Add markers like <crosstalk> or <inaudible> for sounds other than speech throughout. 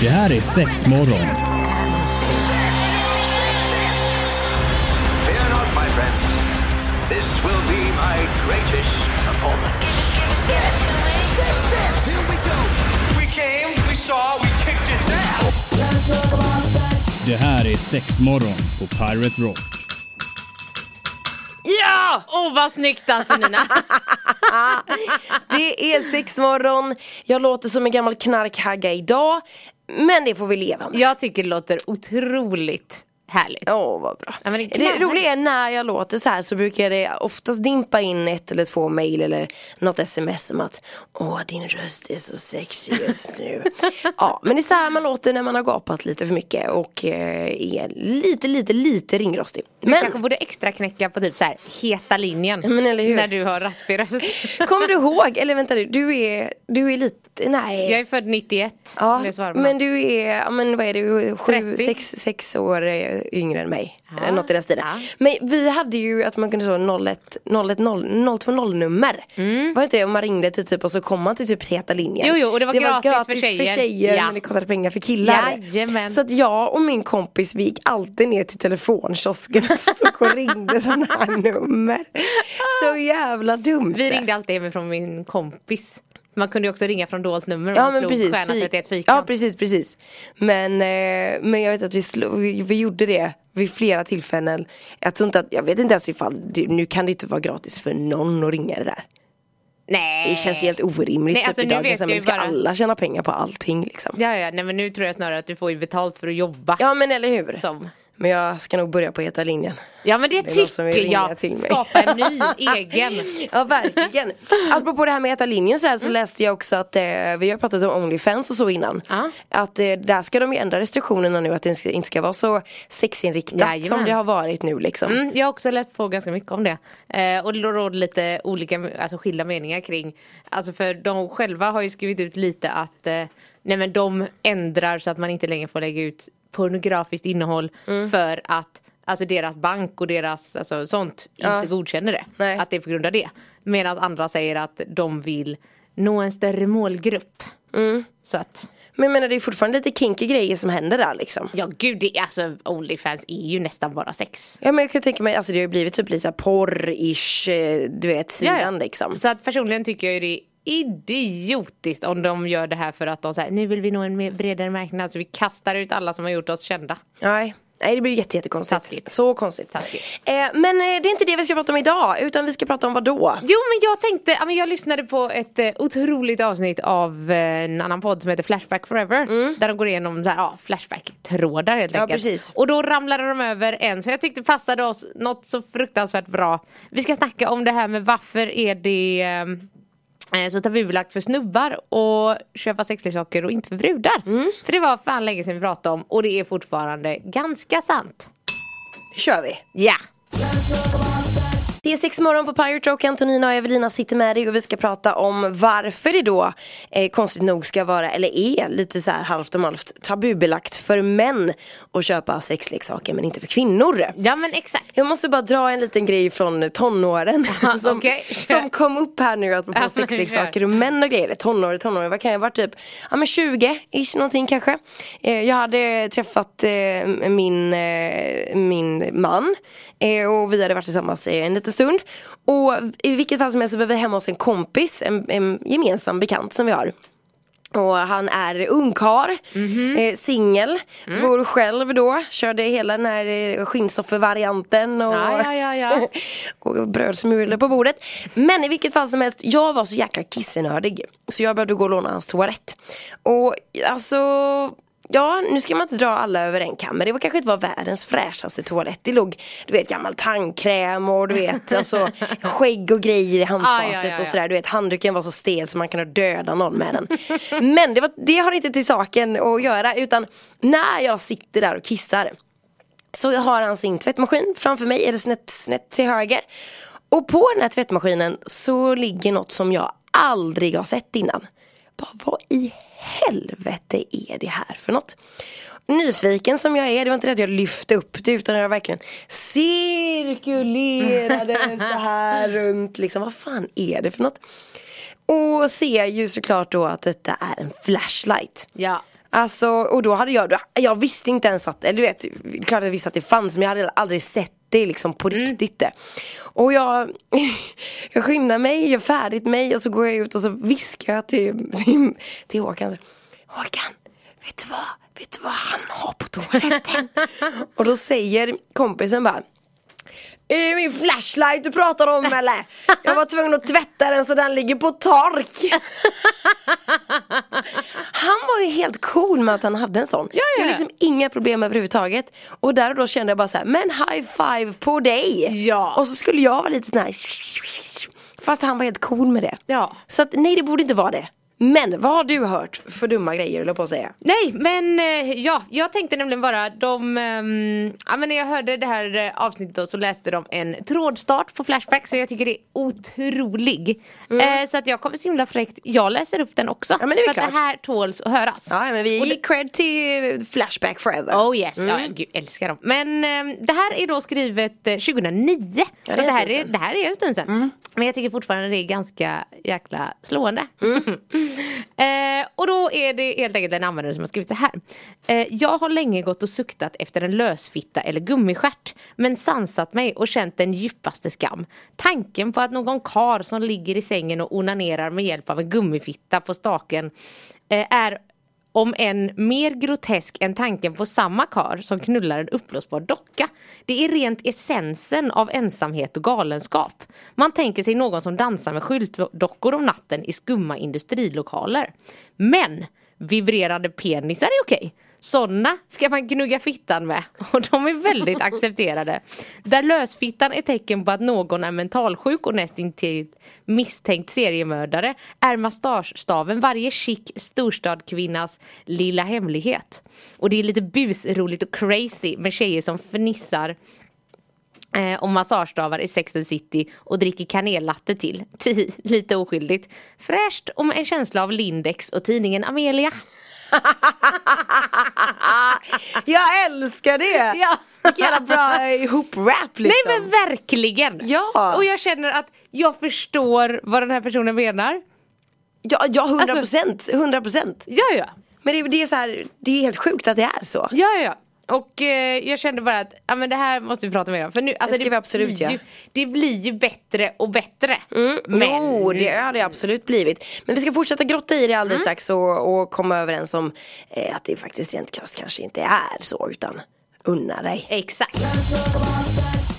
Det här är sex morgon. Fear not, my friends. This will be my greatest performance. Six, six, six. Here we go. We came, we saw, we kicked its ass. Det här är sex morgon på Pirate Rock. Ja! Åh oh, vad snyggt Antonina! <laughs> Det är sexmorgon, jag låter som en gammal knarkhagga idag men det får vi leva med. Jag tycker det låter otroligt härligt. Åh vad bra. Ja, det det roliga är när jag låter så här så brukar det oftast dimpa in ett eller två mail eller något sms om att Åh din röst är så sexig just nu. <laughs> ja men det är så här man låter när man har gapat lite för mycket och eh, är lite lite lite ringrostig. Du Men kanske borde extra knäcka på typ så här heta linjen. Men eller hur? När du har raspig röst. <laughs> kommer du ihåg, eller vänta du, du är, du är lite, nej. Jag är född 91. Ja, men du är, ja, men vad är du, sju, 30? sex, sex år eh, yngre än mig. Ja, Eh, Något i den stilen. ja. Men vi hade ju att man kunde så 01, 01, 0, 020 nummer. Var det inte det? Och man ringde till typ och så kom man till typ heta linjen. Mm. Jo, jo, och det var gratis för tjejer. tjejer Ja. men det kostade pengar för killar. Jajamän. Så att jag och min kompis vi gick alltid ner till telefonkiosken och stod och <laughs> ringde sådana här nummer. Så jävla dumt. Vi ringde alltid hemifrån min kompis. Man kunde ju också ringa från dolt nummer om Ja man men slog precis, stjärna Fi- 31 fyrkant. ja precis precis Men, eh, men jag vet att vi, slog, vi, vi gjorde det vid flera tillfällen Jag tror inte att, jag vet inte ens ifall, nu kan det inte vara gratis för någon att ringa det där Nej. Det känns helt orimligt Nej, typ alltså, i dagens samhälle, ju ska bara- alla tjäna pengar på allting liksom Ja, ja, nej men nu tror jag snarare att du får ju betalt för att jobba. Ja men eller hur Som. Men jag ska nog börja på heta linjen Ja men det, Det tycker jag. Skapa en ny <laughs> egen. Ja verkligen Apropå det här med heta linjen så, här, så läste jag också att eh, Vi har pratat om Onlyfans och så innan Ja. Att eh, där ska de ju ändra restriktionerna nu Att det ska, inte ska vara så sexinriktat Jajamän. som det har varit nu liksom Mm, jag har också läst på ganska mycket om det. Eh, och det råder lite olika, alltså skilda meningar kring. Alltså för de själva har ju skrivit ut lite att eh, nej men de ändrar så att man inte längre får lägga ut pornografiskt innehåll Mm. för att Alltså deras bank och deras alltså, sånt Ja. inte godkänner det. Nej. Att det är på grund av det. Medan andra säger att de vill nå en större målgrupp. Mm. Så att Men jag menar det är fortfarande lite kinky grejer som händer där liksom Ja gud, det, alltså Onlyfans är ju nästan bara sex. Ja men jag kan tänka mig, alltså det har ju blivit typ lite porr-ish, eh, du vet sidan liksom Så att personligen tycker jag ju det är idiotiskt om de gör det här för att de säger nu vill vi nå en bredare marknad så vi kastar ut alla som har gjort oss kända. Nej Nej det blir jätte, jättekonstigt. Taskigt. Så konstigt. Taskigt. Eh, men eh, det är inte det vi ska prata om idag utan vi ska prata om vad då? Jo men jag tänkte, jag lyssnade på ett eh, otroligt avsnitt av eh, en annan podd som heter Flashback Forever. Där de går igenom så här, ja, Flashback-trådar helt Ja, enkelt. precis. Och då ramlade de över en så jag tyckte passade oss något så fruktansvärt bra. Vi ska snacka om det här med varför är det eh, så tabubelagt för snubbar och köpa sexleksaker och inte för brudar. För det var fan länge sedan vi pratade om och det är fortfarande ganska sant. Det kör vi. Ja! Det är sex morgon på Pirate Rock, Antonina och Evelina sitter med dig och vi ska prata om varför det då eh, konstigt nog ska vara, eller är lite så här halvt om halvt tabubelagt för män att köpa sexleksaker men inte för kvinnor. Ja men exakt. Jag måste bara dra en liten grej från tonåren <laughs> som, okej. som kom upp här nu apropå Ja, sexleksaker och män och grejer. Tonår, tonår, vad kan jag vara typ? Ja men 20-ish någonting kanske. Eh, jag hade träffat eh, min, eh, min man eh, och vi hade varit tillsammans en liten stund. Och i vilket fall som helst så var vi hemma hos en kompis, en, en gemensam bekant som vi har. Och han är ungkar, eh, singel, bor själv då, körde hela den här eh, skinnsoffer-varianten och, ja, ja, ja. <laughs> och brödsmulor på bordet. Men i vilket fall som helst, jag var så jäkla kissenördig. Så jag behövde gå och låna hans toalett. Och alltså Ja, nu ska man inte dra alla över en kam men det var kanske inte var världens fräschaste toalett. Det låg, du vet, gammal tandkräm och du vet, alltså <laughs> skägg och grejer i handfatet Ah, ja, ja, ja. och sådär. Du vet, handduken var så stel så man kunde döda någon med den. Men det, var, det har inte till saken att göra utan när jag sitter där och kissar så har han sin tvättmaskin framför mig, eller snett, snett till höger. Och på den här tvättmaskinen så ligger något som jag aldrig har sett innan. Bara, vad i helvete är det här för något? Nyfiken som jag är, det var inte det att jag lyfte upp det utan jag verkligen cirkulerade <laughs> så här runt liksom. Vad fan är det för något? Och ser ju såklart då att detta är en flashlight. Ja. Alltså, och då hade jag, jag visste inte ens att, eller du vet, klart jag visste att det fanns men jag hade aldrig sett det liksom på riktigt det. Och jag, <laughs> jag skyndar mig, gör färdigt mig och så går jag ut och så viskar jag till, till, till Håkan. Håkan, vet du vad? Vet du vad han har på toaletten? <laughs> och då säger kompisen bara är det min flashlight du pratar om eller? Jag var tvungen att tvätta den så den ligger på tork Han var ju helt cool med att han hade en sån Ja, ja, Det var liksom inga problem överhuvudtaget Och där och då kände jag bara så här, men high five på dig! Ja. Och så skulle jag vara lite sån här Fast han var helt cool med det Ja. Så att nej det borde inte vara det Men vad har du hört för dumma grejer eller på att säga? Nej men eh, ja, jag tänkte nämligen bara de, ehm, ja men när jag hörde det här eh, avsnittet då, så läste de en trådstart på Flashback så jag tycker det är otrolig. Eh, så att jag kommer så himla fräckt, jag läser upp den också. Mm. Ja, men det är för klart. att det här tåls att höras. Ja men vi ger cred till Flashback forever Oh yes, ja, Mm. jag gud, älskar dem. Men ehm, det här är då skrivet eh, 2009. Ja, så det det här, är. Mm. det här är en stund sedan. Men jag tycker fortfarande det är ganska jäkla slående. Mm. <laughs> eh, och då är det helt enkelt en användare som har skrivit så här. Eh, jag har länge gått och suktat efter en lösfitta eller gummistjärt. Men sansat mig och känt den djupaste skam. Tanken på att någon kar som ligger i sängen och onanerar med hjälp av en gummifitta på staken eh, är om än mer grotesk än tanken på samma kar som knullar en uppblåsbar docka. Det är rent essensen av ensamhet och galenskap. Man tänker sig någon som dansar med skyltdockor om natten i skumma industrilokaler. Men vibrerande penisar är okej. Sådana ska man gnugga fittan med <laughs> och de är väldigt accepterade. Där lösfittan är tecken på att någon är mentalsjuk och nästintill misstänkt seriemördare är mustaschstaven varje chic storstadkvinnas lilla hemlighet. Och det är lite busroligt och crazy med tjejer som fnissar eh, och massagestavar i Sex and City och dricker kanellatte till. <laughs> Ti- Lite oskyldigt. Fräscht och med en känsla av Lindex och tidningen Amelia. <laughs> Jag älskar det! <laughs> Ja. Vilken jävla bra ihop-rap liksom Nej men verkligen! Ja. Och jag känner att jag förstår vad den här personen menar. Ja, ja 100 Alltså- procent, 100 procent Ja, ja. Men det, det är så här, det är helt sjukt att det är så ja, ja. Och eh, jag kände bara att ja, men det här måste vi prata mer om. För nu, alltså, ska vi absolut göra. ju, det blir ju bättre och bättre. Men, Jo, det har det absolut blivit. Men vi ska fortsätta grotta i det alldeles strax och, och komma överens om eh, att det faktiskt rent krasst kanske inte är så utan unna dig. Exakt.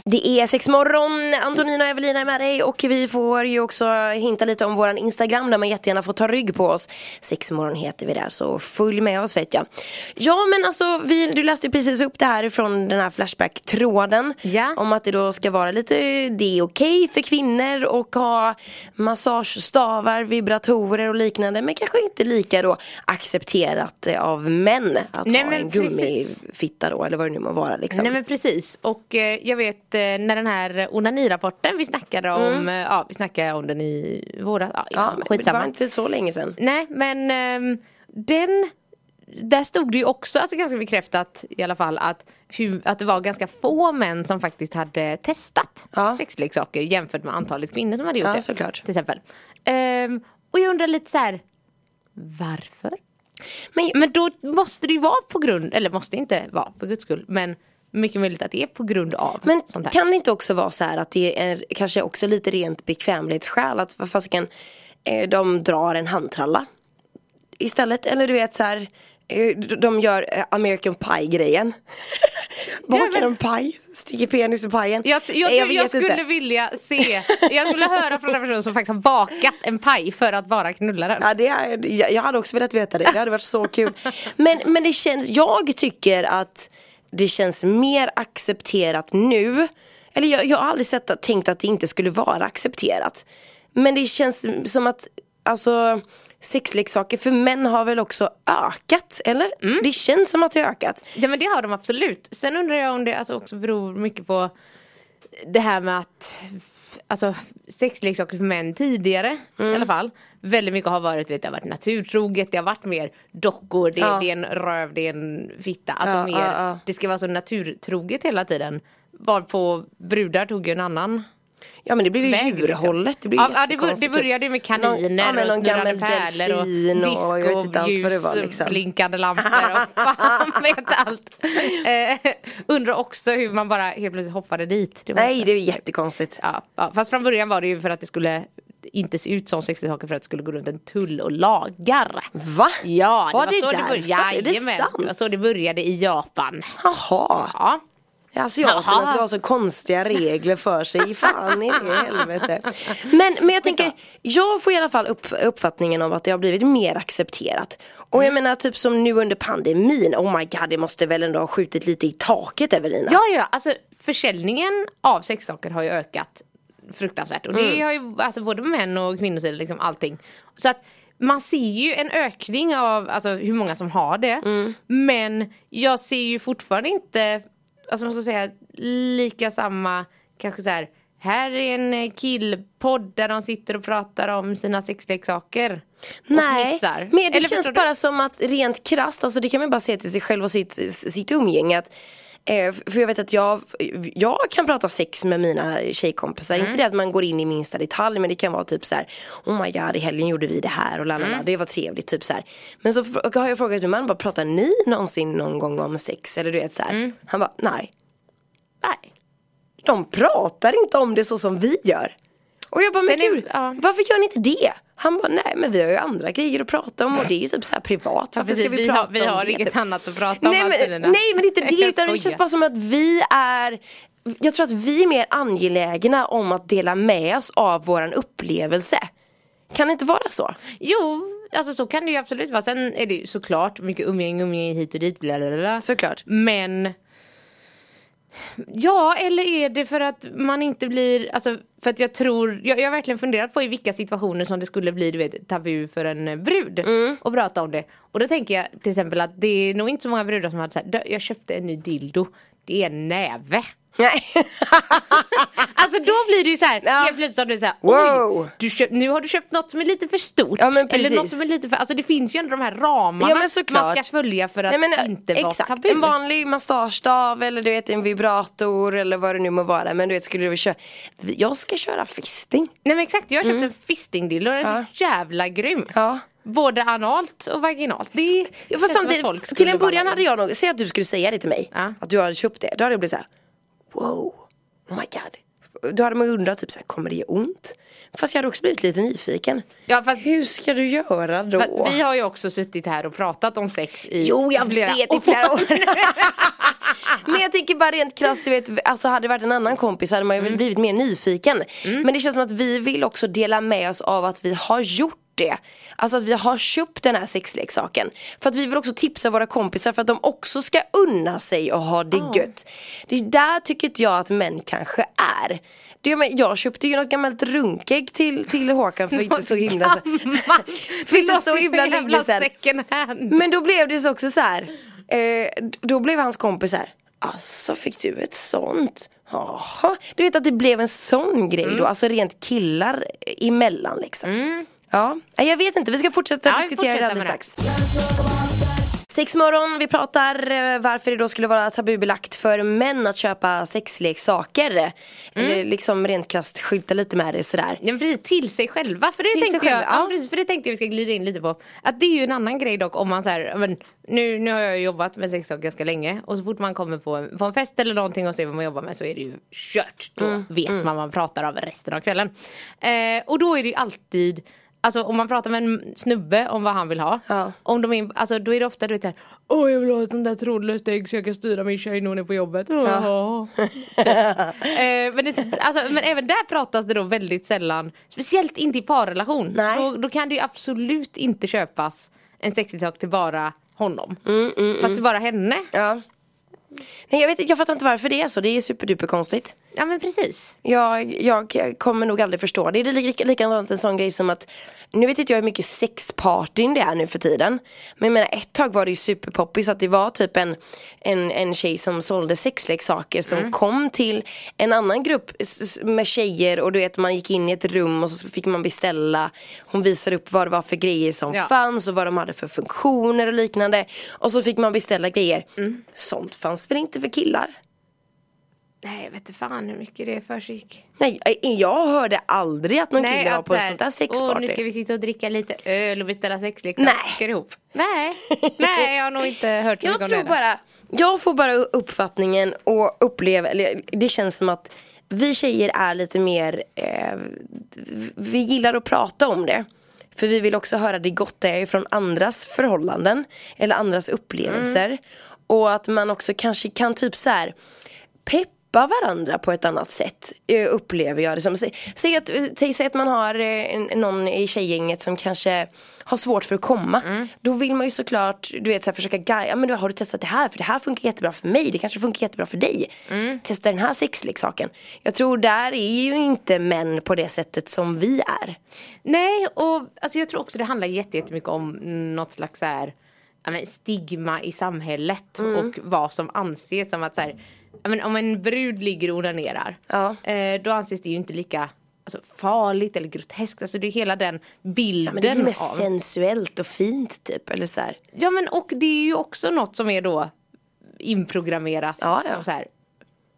Det är sex morgon, Antonina och Evelina är med dig och vi får ju också hinta lite om våran Instagram där man jättegärna får ta rygg på oss. Sexmorgon heter vi där så följ med oss vet jag. Ja men alltså vi, du läste ju precis upp det här från den här Flashback-tråden. Ja. Om att det då ska vara lite, det är okej för kvinnor och ha massagestavar, vibratorer och liknande men kanske inte lika då accepterat av män att Nej, ha en precis. gummifitta då eller vad det nu må vara liksom. Nej men precis och eh, jag vet när den här onanirapporten vi snackade om, eh, ja vi snackade om den i våras, ja, Mm. Ja, men det skitsamma. var inte så länge sedan. Nej men ehm, den där stod det ju också, alltså ganska bekräftat i alla fall att, hur, att det var ganska få män som faktiskt hade testat Ja. sexleksaker jämfört med antalet kvinnor som hade gjort Ja, det. såklart. Till exempel. Ehm, och jag undrar lite så här. varför? Men, Men då måste det ju vara på grund, eller måste inte vara för guds skull, men mycket möjligt att det är på grund av men sånt här. kan det inte också vara så här att det är kanske också lite rent bekvämlighetsskäl att vad fasiken eh, de drar en handtralla istället eller du vet så här eh, de gör eh, American Pie grejen <laughs> Bakar men- en paj, sticker penis i pajen Jag, jag, jag, vet skulle inte. vilja se, jag skulle höra från den personen som faktiskt har bakat en paj för att vara knullaren. Ja, det är, jag, jag hade också velat veta det, det hade varit så kul. Men, men det känns, jag tycker att det känns mer accepterat nu. Eller jag, jag har aldrig sett, tänkt att det inte skulle vara accepterat. Men det känns som att, alltså sexleksaker för män har väl också ökat, eller? Mm. Det känns som att det har ökat. Ja men det har de absolut. Sen undrar jag om det alltså också beror mycket på det här med att Alltså sexleksaker för män tidigare Mm. i alla fall Väldigt mycket har varit, vet, det har varit naturtroget, det har varit mer dockor, det, Ja. det är en röv, det är en fitta Alltså Ja, mer, ja, ja. det ska vara så naturtroget hela tiden Varpå brudar tog ju en annan Ja men det blev ju väg, liksom. djurhållet. Det blev ja, det, det började med kaniner Någon- ja, men och någon snurrande gammal pärlor och och det discoljus, liksom. blinkande lampor och <laughs> fan vet allt. Eh, undrar också hur man bara helt plötsligt hoppade dit. Det Nej det är jättekonstigt. Ja, ja, fast från början var det ju för att det skulle inte se ut som 60 saker för att det skulle gå runt en tull och lagar. Va? Ja, det Var var, det så det därför? började. Är det Jajamän, sant? Det var så det började i Japan. Jaha. Ja. Asiaterna Jaha. ska ha så konstiga regler för sig, fan i det helvete. Men, men jag tänker, jag får i alla fall upp, uppfattningen om att det har blivit mer accepterat. Och Mm. jag menar typ som nu under pandemin, oh my god det måste väl ändå ha skjutit lite i taket Evelina? Ja, ja, alltså försäljningen av sexsaker har ju ökat fruktansvärt. Och det Mm. har ju alltså, både män och kvinnosida, liksom allting. Så att man ser ju en ökning av alltså, hur många som har det. Mm. Men jag ser ju fortfarande inte, alltså man ska säga, lika samma, kanske så här. Här är en killpodd där de sitter och pratar om sina sexleksaker. Nej, fnissar. men det Eller känns förstår du? bara som att rent krasst, alltså det kan man bara se till sig själv och sitt, sitt umgänge att eh, för jag vet att jag, jag kan prata sex med mina tjejkompisar, Mm. inte det att man går in i minsta detalj men det kan vara typ så här: Oh my god i helgen gjorde vi det här och lalala, Mm. det var trevligt typ så här. Men så har jag frågat min man, bara, pratar ni någonsin någon gång om sex? Eller du vet så här. Mm. Han bara, nej Nej. de pratar inte om det så som vi gör. Och jag bara, men Sen är- gud, ja. varför gör ni inte det? Han bara, nej men vi har ju andra grejer att prata om och det är ju typ så här privat. Varför precis, ska vi, vi prata har- vi om har det? inget Typ. annat att prata om, nej, men, Martina. nej men inte <laughs> det utan det känns bara som att vi är Jag tror att vi är mer angelägna om att dela med oss av våran upplevelse. Kan det inte vara så? Jo, alltså så kan det ju absolut vara. Sen är det ju såklart mycket umgänge, umgänge hit och dit. Bla bla bla. Såklart. Men Ja, eller är det för att man inte blir, alltså för att jag tror, jag, jag har verkligen funderat på i vilka situationer som det skulle bli du vet tabu för en eh, brud Mm. att prata om det. Och då tänker jag till exempel att det är nog inte så många brudar som hade sagt jag köpte en ny dildo, det är en näve. Nej. <laughs> Alltså då blir det ju så här, Ja. helt plötsligt har du så här, Wow. du köpt, nu har du köpt något som är lite för stort. Ja, eller något som är lite för, alltså det finns ju ändå de här ramarna Ja, man ska följa för att Nej, men, inte vara exakt. tabu. En vanlig massagestav eller du vet en vibrator eller vad det nu må vara. Men du vet skulle du vilja köra, jag ska köra fisting. Nej men exakt, jag har köpt en fistingdildo den är Mm. Så jävla grym. Ja. Både analt och vaginalt. Det är Ja, fast samtidigt, till en början hade jag nog, säg att du skulle säga det till mig, att du hade köpt det, då hade jag blivit såhär, wow, oh my god. Då hade man undrat typ såhär, kommer det ge ont? Fast jag hade också blivit lite nyfiken. Ja, fast- Hur ska du göra då? Vi har ju också suttit här och pratat om sex i Jo jag flera vet i flera år. <laughs> Men jag tänker bara rent krasst, du vet, alltså hade det varit en annan kompis hade man ju Mm. blivit mer nyfiken. Men det känns som att vi vill också dela med oss av att vi har gjort det. Alltså att vi har köpt den här sexleksaken. För att vi vill också tipsa våra kompisar för att de också ska unna sig och ha det gött. Det där tycker inte jag att män kanske är. Det, men jag köpte ju något gammalt runkägg till, till Håkan för inte så himla <laughs> för inte så himla länge sedan. Men då blev det så också så här. Eh, då blev hans kompis så här. Alltså fick du ett sånt? Jaha. Du vet att det blev en sån grej Mm. då, alltså rent killar emellan liksom. Ja, jag vet inte, vi ska fortsätta Ja, diskutera det alldeles strax. Sex morgon, vi pratar eh, varför det då skulle vara tabubelagt för män att köpa sexleksaker. Mm. Eller liksom rent krasst skylta lite med det sådär. Ja, precis, till sig själva. För det, Till tänkte jag, ja. precis, för det tänkte jag vi ska glida in lite på. Att det är ju en annan grej dock om man så här, ja, men, nu, nu har jag jobbat med sexsaker ganska länge och så fort man kommer på en, på en fest eller någonting och ser vad man jobbar med så är det ju kört. Då Mm, vet man vad man pratar om resten av kvällen. Eh, och då är det ju alltid Alltså om man pratar med en snubbe om vad han vill ha. Ja. Om de är, alltså, då är det ofta du vet såhär Åh jag vill ha ett sånt där trådlöst ägg så jag kan styra min tjej när hon är på jobbet. Ja. typ. eh, men, det, alltså, men även där pratas det då väldigt sällan Speciellt inte i parrelation. Nej. Då, då kan det ju absolut inte köpas en sexleksak till bara honom. Mm, Fast till bara henne. Ja. Nej jag vet inte, jag fattar inte varför det är så, det är superduper konstigt. Ja men precis. Jag, jag kommer nog aldrig förstå det. Det är lik- likadant en sån grej som att Nu vet inte jag hur mycket sexpartyn det är nu för tiden Men jag menar ett tag var det ju superpoppis att det var typ en En, en tjej som sålde sexleksaker som kom till en annan grupp med tjejer och du vet man gick in i ett rum och så fick man beställa Hon visade upp vad det var för grejer som Ja. fanns och vad de hade för funktioner och liknande Och så fick man beställa grejer Sånt fanns väl inte för killar? Nej jag vet inte fan hur mycket det försiggick. Nej, eh, jag hörde aldrig att någon kille var på ett sånt där Åh, sexparty. nu ska vi sitta och dricka lite öl och beställa sexleksaker Nej. ihop. Nej, <laughs> nej jag har nog inte hört så Jag mycket om tror det. bara, jag får bara uppfattningen och upplever, eller det känns som att vi tjejer är lite mer, eh, vi gillar att prata om det. För vi vill också höra det gotta från andras förhållanden eller andras upplevelser. Mm. Och att man också kanske kan typ så här peppa varandra på ett annat sätt eh, upplever jag det som. Säg, att, säg, säg att man har eh, någon i tjejgänget som kanske har svårt för att komma. Mm. Då vill man ju såklart du vet, så här, försöka guida, men då har du testat det här för det här funkar jättebra för mig, det kanske funkar jättebra för dig. Mm. Testa den här sexleksaken. Jag tror där är ju inte män på det sättet som vi är. Nej, och alltså, jag tror också det handlar jätte- jättemycket om något slags så här, stigma i samhället Mm. och vad som anses som att så här, men, om en brud ligger och onanerar Ja. eh, då anses det ju inte lika alltså, farligt eller groteskt. Alltså det är hela den bilden Ja, men det blir mer av... sensuellt och fint typ. Eller så här. Ja men och det är ju också något som är då inprogrammerat Ja, ja. som så här,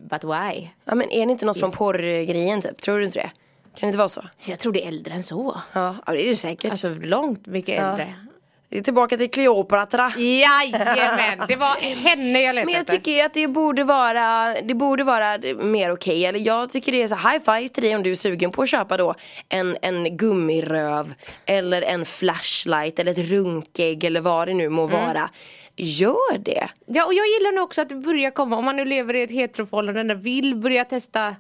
but why? Ja men är det inte något från porrgrejen typ? Tror du inte det? Kan det inte vara så? Jag tror det är äldre än så. Ja, ja det är det säkert. Alltså långt mycket äldre. Är tillbaka till Kleopatra. Jajamän, det var <laughs> henne jag letade Men jag tycker att det borde vara, det borde vara mer okej. Eller jag tycker det är så high five till dig om du är sugen på att köpa då en, en gummiröv eller en flashlight eller ett runkägg eller vad det nu må vara. Gör det. Ja och jag gillar nog också att det börjar komma, om man nu lever i ett heteroförhållande vill börja testa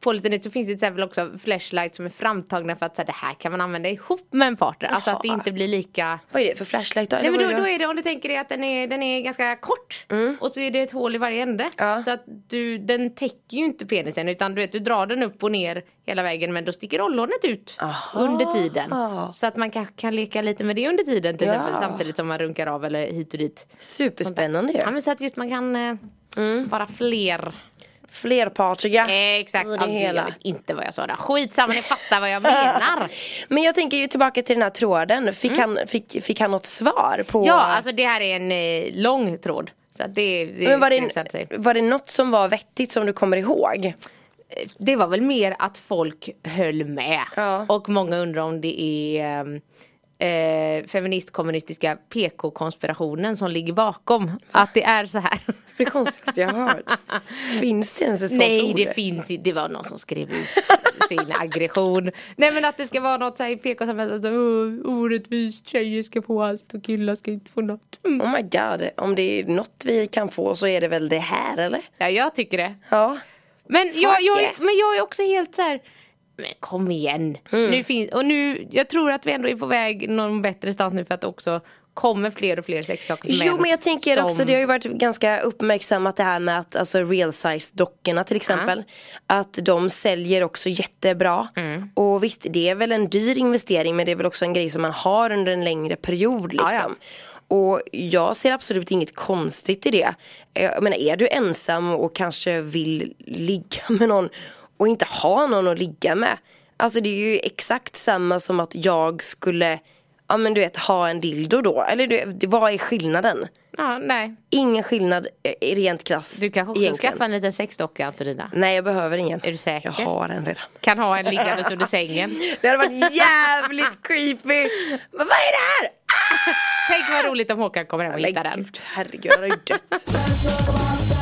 på lite nytt så finns det till exempel också flashlights som är framtagna för att så här, det här kan man använda ihop med en partner. Alltså att det Jaha. inte blir lika Vad är det för flashlight då? Nej men då, är då det? är det om du tänker dig att den är, den är ganska kort och så är det ett hål i varje ände. Ja. Så att du, den täcker ju inte penisen utan du vet du drar den upp och ner hela vägen men då sticker ollonet ut Aha. under tiden. Så att man kanske kan leka lite med det under tiden till Ja. exempel samtidigt som man runkar av eller hit och dit. Superspännande ju. Ja men så att just man kan eh, vara fler. Flerpartiga. Eh, exakt, i det gud, hela. jag vet inte vad jag sa där. Skitsamma ni fattar vad jag menar. <laughs> Men jag tänker ju tillbaka till den här tråden. Fick, han, fick, fick han något svar på? Mm. Ja alltså det här är en eh, lång tråd. Så det, det Men var, det det, var det något som var vettigt som du kommer ihåg? det var väl mer att folk höll med. Ja. Och många undrar om det är ehm, eh, feministkommunistiska PK-konspirationen som ligger bakom. Att det är så här. Det är konstigaste jag har hört. <laughs> Finns det ens ett sånt Nej ord? det finns inte, det var någon som skrev ut sin aggression. Nej men att det ska vara något så här i PK-samhället, att, "Åh, orättvist, tjejer ska få allt och killar ska inte få något. Mm. Oh my god, om det är något vi kan få så är det väl det här eller? Ja jag tycker det. Ja. Men jag, jag, yeah. men jag är också helt så här. Men kom igen. Mm. Nu fin- och nu, jag tror att vi ändå är på väg någon bättre stans nu för att också kommer fler och fler sexsaker för Jo men jag tänker som- också, det har ju varit ganska uppmärksammat det här med att alltså real size dockorna till exempel. Att de säljer också jättebra. Mm. Och visst det är väl en dyr investering men det är väl också en grej som man har under en längre period Ja, liksom. Och jag ser absolut inget konstigt i det. Jag menar är du ensam och kanske vill ligga med någon och inte ha någon att ligga med. Alltså det är ju exakt samma som att jag skulle, ja men du vet ha en dildo då. Eller du, vad är skillnaden? Ja, nej. Ingen skillnad eh, rent krasst Du kanske egentligen. skaffa en liten sexdocka Antonina. Nej jag behöver ingen. Är du säker? Jag har en redan. Kan ha en liggandes under sängen. <laughs> Det hade varit jävligt <laughs> creepy. Men vad är det här? Tänk vad roligt om Håkan kommer hem och hittar den. gud, herregud, han har ju dött. <laughs>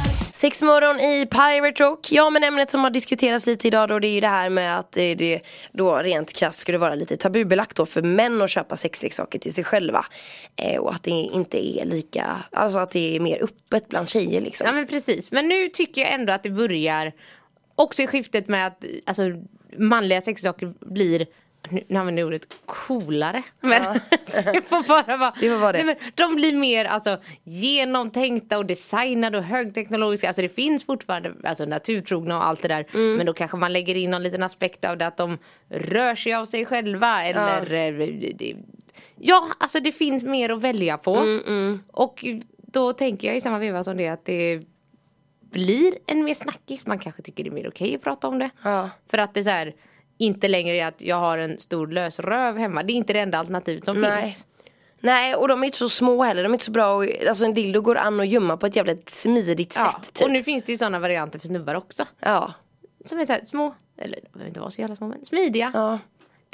Sexmorgon i Pirate Rock. Ja men ämnet som har diskuterats lite idag då det är ju det här med att det då rent krasst skulle vara lite tabubelagt då för män att köpa sexleksaker till sig själva. Eh, och att det inte är lika, alltså att det är mer öppet bland tjejer liksom. Ja men precis. Men nu tycker jag ändå att det börjar också i skiftet med att alltså, manliga sexleksaker blir nu använder jag ordet coolare. Men <laughs> det får bara vara. Det får vara det. Nej, men de blir mer alltså, genomtänkta och designade och högteknologiska. Alltså det finns fortfarande alltså, naturtrogna och allt det där. Mm. Men då kanske man lägger in någon liten aspekt av det att de rör sig av sig själva. Eller eh, det, Ja, alltså det finns mer att välja på. Mm, Och då tänker jag i samma veva som det att det blir en mer snackis. Man kanske tycker det är mer okej att prata om det. Ja. För att det är så här, inte längre är att jag har en stor lös röv hemma. Det är inte det enda alternativet som Nej. finns. Nej och de är inte så små heller, de är inte så bra och, Alltså en dildo går an att gömma på ett jävligt smidigt Ja. sätt typ. Och nu finns det ju sådana varianter för snubbar också. Ja, Som är så här små, eller de behöver inte vara så jävla små men smidiga. ja,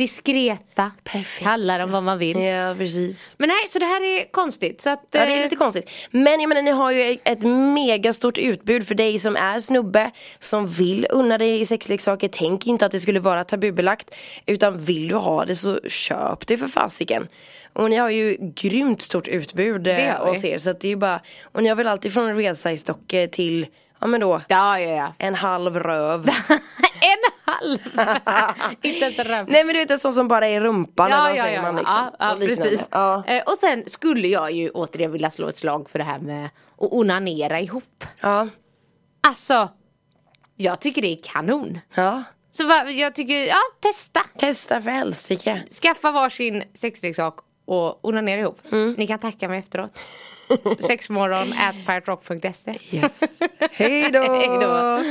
Diskreta. Perfekt. Kalla dem vad man vill. ja precis Men nej, så det här är konstigt. Så att, Ja det är eh, lite konstigt. Men jag menar ni har ju ett megastort utbud för dig som är snubbe som vill unna dig sexleksaker. Tänk inte att det skulle vara tabubelagt. Utan vill du ha det så köp det för fasiken. Och ni har ju grymt stort utbud eh, hos er. Så att det är ju bara, och ni har väl alltid från redsize-dockor till, ja men då, Ja, ja, ja. en halv röv. <laughs> en halv! <laughs> inte ens en röv. Nej men du vet en sån som bara är rumpan eller Ja, vad ja, säger ja, man liksom. ja, Och precis. Eh, och sen skulle jag ju återigen vilja slå ett slag för det här med att onanera ihop. ja. Alltså, jag tycker det är kanon. ja. Så va, jag tycker, ja testa. Testa för helsike. Skaffa varsin sexleksak och onanera ihop. Mm. Ni kan tacka mig efteråt. <laughs> Sexmorgon at piraterock.se Yes. <laughs> Hej då! Hej då.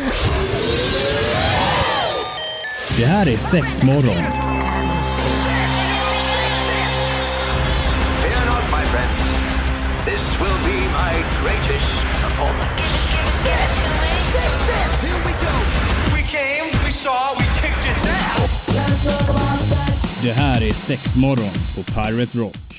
Det här är Sexmorgon. Fear not, my friends. This will be my greatest performance. Six, six, six. Here we go. We came, we saw, we kicked it down! Det här är Sexmorgon på Pirate Rock.